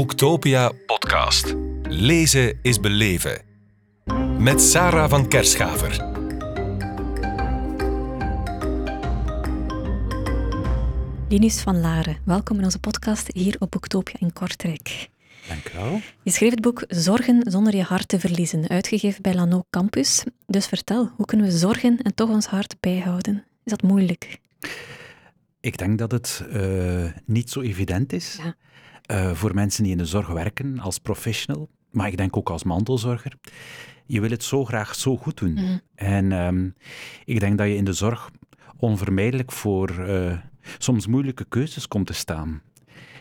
Boektopia podcast. Lezen is beleven. Met Sarah van Kerschaver. Linus van Laren, welkom in onze podcast hier op Boektopia in Kortrijk. Dank u wel. Je schreef het boek Zorgen zonder je hart te verliezen, uitgegeven bij Lano Campus. Dus vertel, hoe kunnen we zorgen en toch ons hart bijhouden? Is dat moeilijk? Ik denk dat het uh, niet zo evident is Ja. Uh, voor mensen die in de zorg werken als professional, maar ik denk ook als mantelzorger. Je wil het zo graag zo goed doen. Mhm. En um, ik denk dat je in de zorg onvermijdelijk voor uh, soms moeilijke keuzes komt te staan.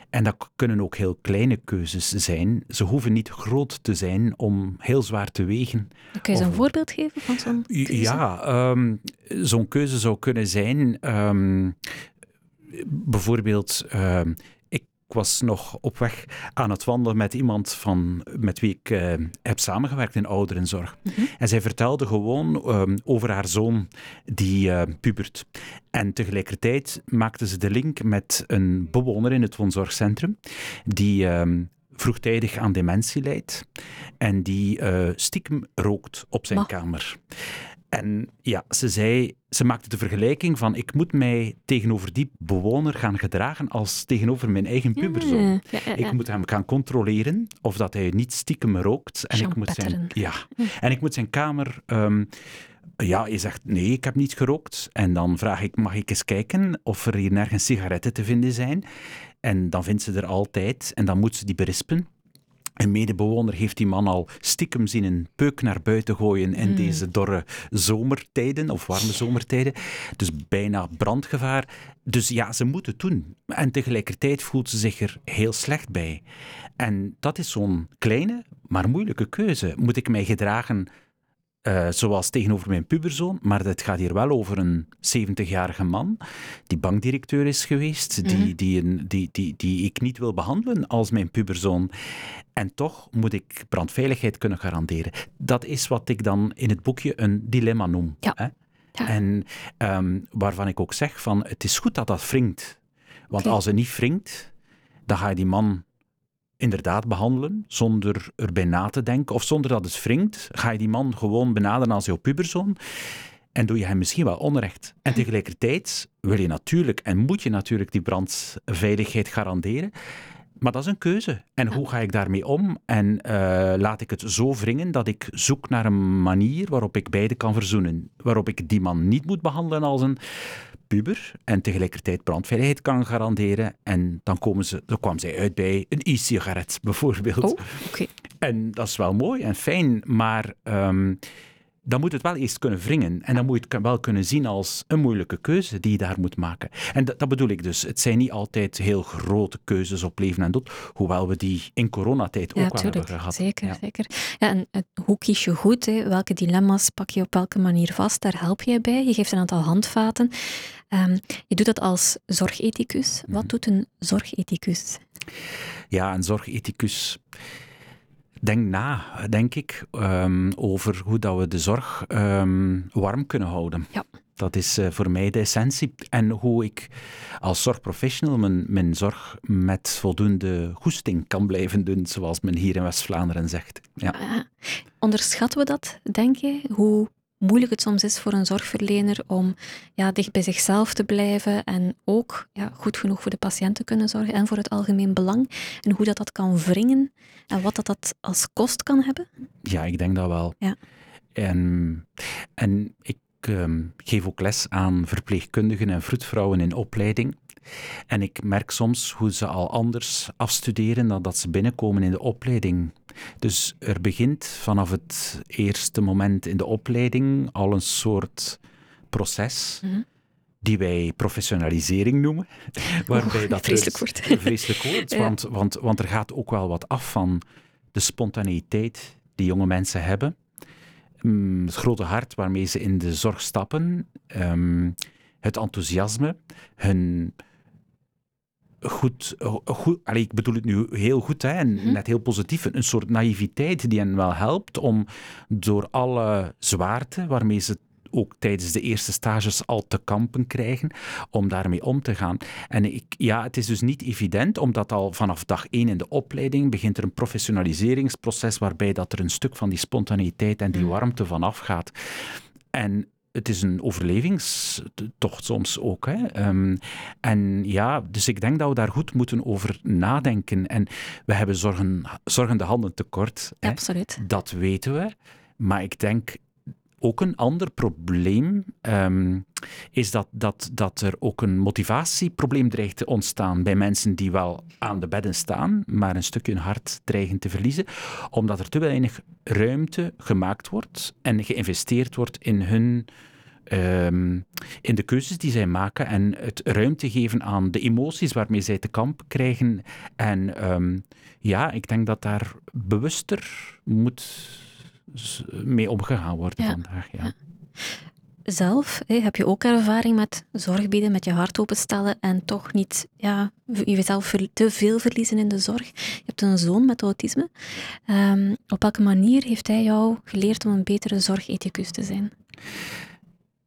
En dat kunnen ook heel kleine keuzes zijn. Ze hoeven niet groot te zijn om heel zwaar te wegen. Kun je eens een voorbeeld geven van zo'n keuze? Ja, um, zo'n keuze zou kunnen zijn... Um, bijvoorbeeld... ik was nog op weg aan het wandelen met iemand van, met wie ik uh, heb samengewerkt in ouderenzorg. Mm -hmm. En zij vertelde gewoon um, over haar zoon die uh, pubert. En tegelijkertijd maakte ze de link met een bewoner in het woonzorgcentrum die um, vroegtijdig aan dementie leidt en die uh, stiekem rookt op zijn kamer. En ja, ze zei, ze maakte de vergelijking van ik moet mij tegenover die bewoner gaan gedragen als tegenover mijn eigen puberzoon. Ja, ja, ja, ik moet hem gaan controleren of dat hij niet stiekem rookt. En ik moet zijn, ja, en ik moet zijn kamer. Um, ja, je zegt nee, ik heb niet gerookt. En dan vraag ik, mag ik eens kijken of er hier nergens sigaretten te vinden zijn? En dan vindt ze er altijd en dan moet ze die berispen. Een medebewoner heeft die man al stiekem zien een peuk naar buiten gooien in mm. deze dorre zomertijden of warme zomertijden. Dus bijna brandgevaar. Dus ja, ze moet het doen. En tegelijkertijd voelt ze zich er heel slecht bij. En dat is zo'n kleine, maar moeilijke keuze. Moet ik mij gedragen uh, zoals tegenover mijn puberzoon, maar het gaat hier wel over een 70-jarige man die bankdirecteur is geweest, die, Mhm. die, een, die, die, die ik niet wil behandelen als mijn puberzoon. En toch moet ik brandveiligheid kunnen garanderen. Dat is wat ik dan in het boekje een dilemma noem. Ja. Hè? Ja. En um, waarvan ik ook zeg van het is goed dat dat wringt. Want als het niet wringt, dan ga je die man inderdaad behandelen, zonder erbij na te denken. Of zonder dat het wringt, ga je die man gewoon benaderen als jouw puberzoon. En doe je hem misschien wel onrecht. En tegelijkertijd wil je natuurlijk en moet je natuurlijk die brandveiligheid garanderen. Maar dat is een keuze. En hoe ga ik daarmee om? En uh, laat ik het zo wringen dat ik zoek naar een manier waarop ik beide kan verzoenen. Waarop ik die man niet moet behandelen als een puber en tegelijkertijd brandveiligheid kan garanderen. En dan, komen ze, dan kwam zij uit bij een e-sigaret bijvoorbeeld. Oh. En dat is wel mooi en fijn, maar um, dan moet het wel eerst kunnen wringen. En dan moet je het wel kunnen zien als een moeilijke keuze die je daar moet maken. En dat, dat bedoel ik dus. Het zijn niet altijd heel grote keuzes op leven en dood, hoewel we die in coronatijd ook wel tuurlijk. hebben gehad. Zeker, Ja. zeker. Ja, en hoe kies je goed? Hè? Welke dilemma's pak je op welke manier vast? Daar help jij bij. Je geeft een aantal handvaten. Um, je doet dat als zorgethicus. Mhm. Wat doet een zorgethicus? Ja, een zorgethicus denk na, denk ik, um, over hoe dat we de zorg um, warm kunnen houden. Ja. Dat is uh, voor mij de essentie. En hoe ik als zorgprofessional mijn, mijn zorg met voldoende goesting kan blijven doen, zoals men hier in West-Vlaanderen zegt. Ja. Uh, onderschatten we dat, denk je? Hoe moeilijk het soms is voor een zorgverlener om ja, dicht bij zichzelf te blijven en ook ja, goed genoeg voor de patiënt te kunnen zorgen en voor het algemeen belang. En hoe dat, dat kan wringen en wat dat, dat als kost kan hebben? Ja, ik denk dat wel. Ja. En, en ik um, geef ook les aan verpleegkundigen en vroedvrouwen in opleiding. En ik merk soms hoe ze al anders afstuderen dan dat ze binnenkomen in de opleiding. Dus er begint vanaf het eerste moment in de opleiding al een soort proces. Mm -hmm. Die wij professionalisering noemen. Waarbij dat vreselijk wordt. Vreselijk wordt, ja. want, want, want er gaat ook wel wat af van de spontaneïteit die jonge mensen hebben. Um, het grote hart waarmee ze in de zorg stappen. Um, het enthousiasme, hun goed, goed allee, ik bedoel het nu heel goed hè, en Mhm. net heel positief, een soort naïviteit die hen wel helpt om door alle zwaarte waarmee ze ook tijdens de eerste stages al te kampen krijgen om daarmee om te gaan. En ik, ja, het is dus niet evident, omdat al vanaf dag één in de opleiding begint er een professionaliseringsproces waarbij dat er een stuk van die spontaniteit en die mm. warmte vanaf gaat. En het is een overlevingstocht soms ook. Hè. Ehm, en ja, dus ik denk dat we daar goed moeten over nadenken. En we hebben zorgen, zorgende handen tekort. Hè. Absoluut. Dat weten we. Maar ik denk ook een ander probleem um, is dat, dat, dat er ook een motivatieprobleem dreigt te ontstaan bij mensen die wel aan de bedden staan, maar een stukje hun hart dreigen te verliezen, omdat er te weinig ruimte gemaakt wordt en geïnvesteerd wordt in hun Um, in de keuzes die zij maken en het ruimte geven aan de emoties waarmee zij te kamp krijgen. En um, ja, ik denk dat daar bewuster moet mee omgegaan worden vandaag. Ja. Zelf heb je ook ervaring met zorg bieden, met je hart openstellen en toch niet ja, jezelf te veel verliezen in de zorg. Je hebt een zoon met autisme. Um, op welke manier heeft hij jou geleerd om een betere zorgethicus te zijn?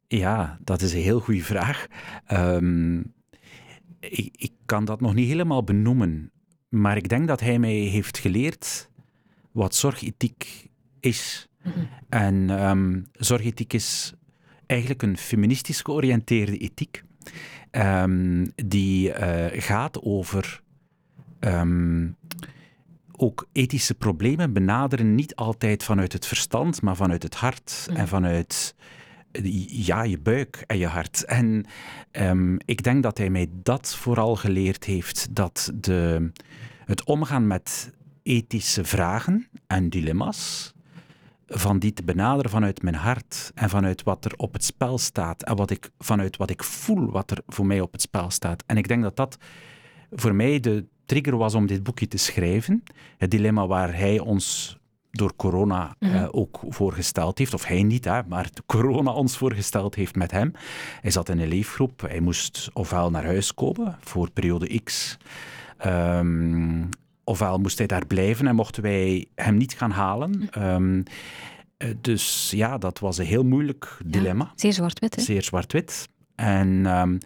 Ja, dat is een heel goede vraag. Um, ik, ik kan dat nog niet helemaal benoemen, maar ik denk dat hij mij heeft geleerd wat zorgethiek is. Mhm. En um, zorgethiek is eigenlijk een feministisch georiënteerde ethiek, um, die uh, gaat over um, ook ethische problemen benaderen, niet altijd vanuit het verstand, maar vanuit het hart mhm. en vanuit ja, je buik en je hart. En ik denk dat hij mij dat vooral geleerd heeft, dat de, het omgaan met ethische vragen en dilemma's, van die te benaderen vanuit mijn hart en vanuit wat er op het spel staat en wat ik, vanuit wat ik voel wat er voor mij op het spel staat. En ik denk dat dat voor mij de trigger was om dit boekje te schrijven. Het dilemma waar hij ons door corona mm ook voorgesteld heeft, of hij niet, hè, maar corona ons voorgesteld heeft met hem. Hij zat in een leefgroep, hij moest ofwel naar huis komen voor periode X, um, ofwel moest hij daar blijven en mochten wij hem niet gaan halen. Um, dus ja, dat was een heel moeilijk dilemma. zeer zwart-wit? Zeer zwart-wit. En, um,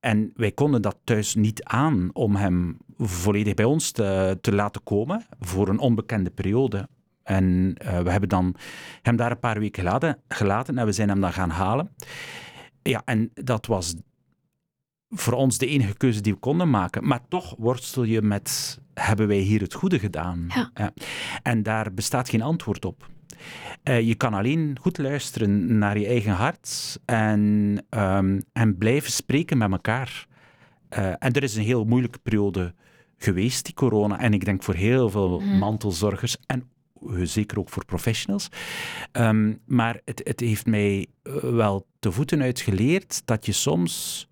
en wij konden dat thuis niet aan om hem volledig bij ons te, te laten komen voor een onbekende periode. En uh, we hebben dan hem daar een paar weken gelaten, gelaten en we zijn hem dan gaan halen. Ja, en dat was voor ons de enige keuze die we konden maken. Maar toch worstel je met, hebben wij hier het goede gedaan? Ja. En daar bestaat geen antwoord op. Uh, je kan alleen goed luisteren naar je eigen hart en, um, en blijven spreken met elkaar. Uh, en er is een heel moeilijke periode geweest, die corona. En ik denk voor heel veel mm. mantelzorgers en zeker ook voor professionals. Um, maar het, het heeft mij wel de voeten uit geleerd dat je soms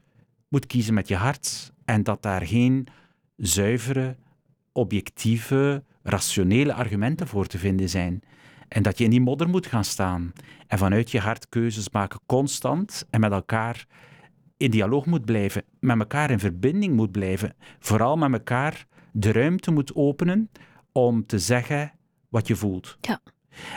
moet kiezen met je hart en dat daar geen zuivere, objectieve, rationele argumenten voor te vinden zijn. En dat je in die modder moet gaan staan en vanuit je hart keuzes maken, constant en met elkaar in dialoog moet blijven, met elkaar in verbinding moet blijven, vooral met elkaar de ruimte moet openen om te zeggen wat je voelt. Ja.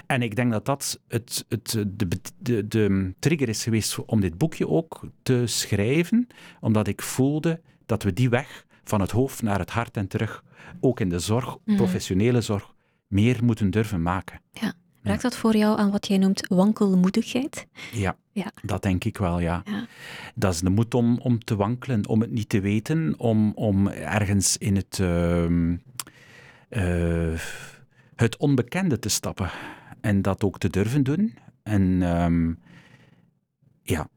En ik denk dat dat het, het, de, de, de trigger is geweest om dit boekje ook te schrijven, omdat ik voelde dat we die weg van het hoofd naar het hart en terug, ook in de zorg, mhm. professionele zorg, meer moeten durven maken. Ja. Raakt dat voor jou aan wat jij noemt wankelmoedigheid? Ja, ja. dat denk ik wel, ja. ja. Dat is de moed om, om te wankelen, om het niet te weten, om, om ergens in het... Uh, het onbekende te stappen en dat ook te durven doen. En um, ja,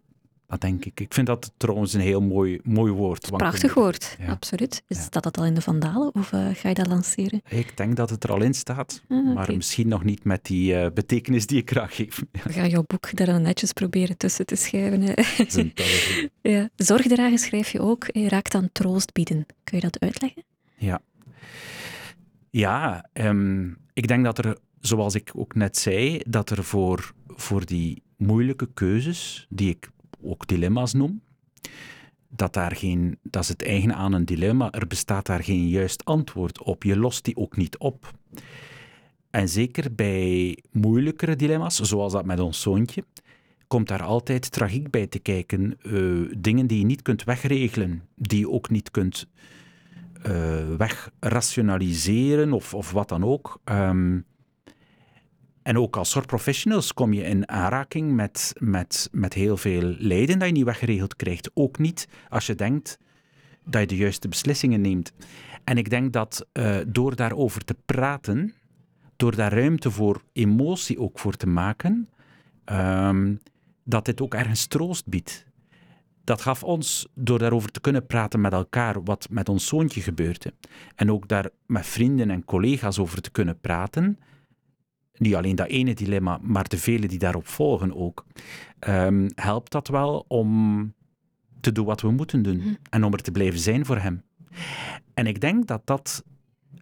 dat denk ik. Ik vind dat trouwens een heel mooi, mooi woord. Prachtig woord, absoluut. Is ja. dat al in de Vandalen of uh, ga je dat lanceren? Ik denk dat het er al in staat, ah, maar misschien nog niet met die uh, betekenis die ik graag geef. We gaan jouw boek daar dan netjes proberen tussen te schrijven. ja. Zorgdragen schrijf je ook, je raakt aan troost bieden. Kun je dat uitleggen? Ja. Ja, um, ik denk dat er, zoals ik ook net zei, dat er voor, voor die moeilijke keuzes, die ik ook dilemma's noem, dat, daar geen, dat is het eigen aan een dilemma, er bestaat daar geen juist antwoord op. Je lost die ook niet op. En zeker bij moeilijkere dilemma's, zoals dat met ons zoontje, komt daar altijd tragiek bij te kijken. Uh, dingen die je niet kunt wegregelen, die je ook niet kunt wegrationaliseren of, of wat dan ook. Um, en ook als zorgprofessionals kom je in aanraking met, met, met heel veel lijden dat je niet weggeregeld krijgt. Ook niet als je denkt dat je de juiste beslissingen neemt. En ik denk dat uh, door daarover te praten, door daar ruimte voor emotie ook voor te maken, um, dat dit ook ergens troost biedt. Dat gaf ons, door daarover te kunnen praten met elkaar, wat met ons zoontje gebeurde, en ook daar met vrienden en collega's over te kunnen praten, niet alleen dat ene dilemma, maar de vele die daarop volgen ook, um, helpt dat wel om te doen wat we moeten doen mhm. en om er te blijven zijn voor hem. En ik denk dat dat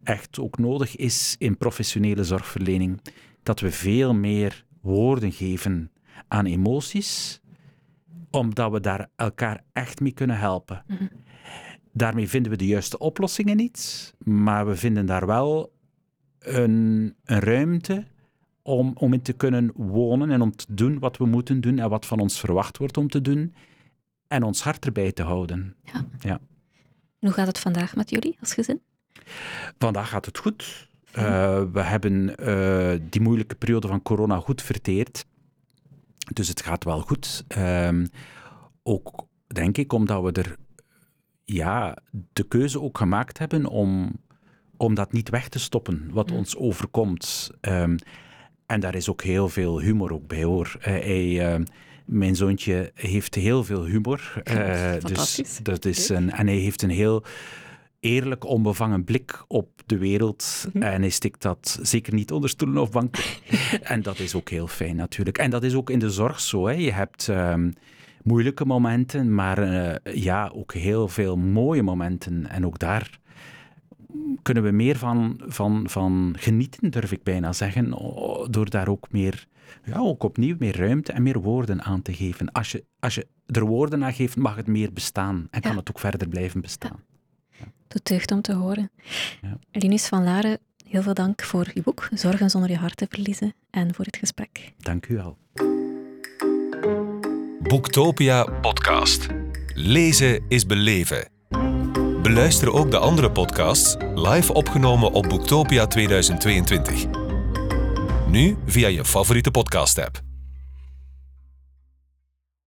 echt ook nodig is in professionele zorgverlening. Dat we veel meer woorden geven aan emoties, omdat we daar elkaar echt mee kunnen helpen. Mhm. Daarmee vinden we de juiste oplossingen niet, maar we vinden daar wel een, een ruimte om, om in te kunnen wonen en om te doen wat we moeten doen en wat van ons verwacht wordt om te doen. En ons hart erbij te houden. Ja. ja. hoe gaat het vandaag met jullie als gezin? Vandaag gaat het goed. Uh, we hebben uh, die moeilijke periode van corona goed verteerd. Dus het gaat wel goed. Uh, ook denk ik omdat we er ja, de keuze ook gemaakt hebben om, om dat niet weg te stoppen, wat ons overkomt. Um, en daar is ook heel veel humor ook bij hoor. Uh, hij, uh, mijn zoontje heeft heel veel humor. Uh, dus dat is een, en hij heeft een heel eerlijk, onbevangen blik op de wereld. Mhm. En hij stikt dat zeker niet onder stoelen of banken. en dat is ook heel fijn natuurlijk. En dat is ook in de zorg zo. Hè. Je hebt um, moeilijke momenten, maar ja, ook heel veel mooie momenten. En ook daar kunnen we meer van, van, van genieten, durf ik bijna zeggen, door daar ook meer, ja, ook opnieuw meer ruimte en meer woorden aan te geven. Als je, als je er woorden aan geeft, mag het meer bestaan en kan het ook verder blijven bestaan. Ja. Doet deugd om te horen. Ja. Linus van Laren, heel veel dank voor je boek, Zorgen zonder je hart te verliezen, en voor het gesprek. Dank u wel. Boektopia podcast. Lezen is beleven. Beluister ook de andere podcasts live opgenomen op Boektopia 2022. Nu via je favoriete podcast-app.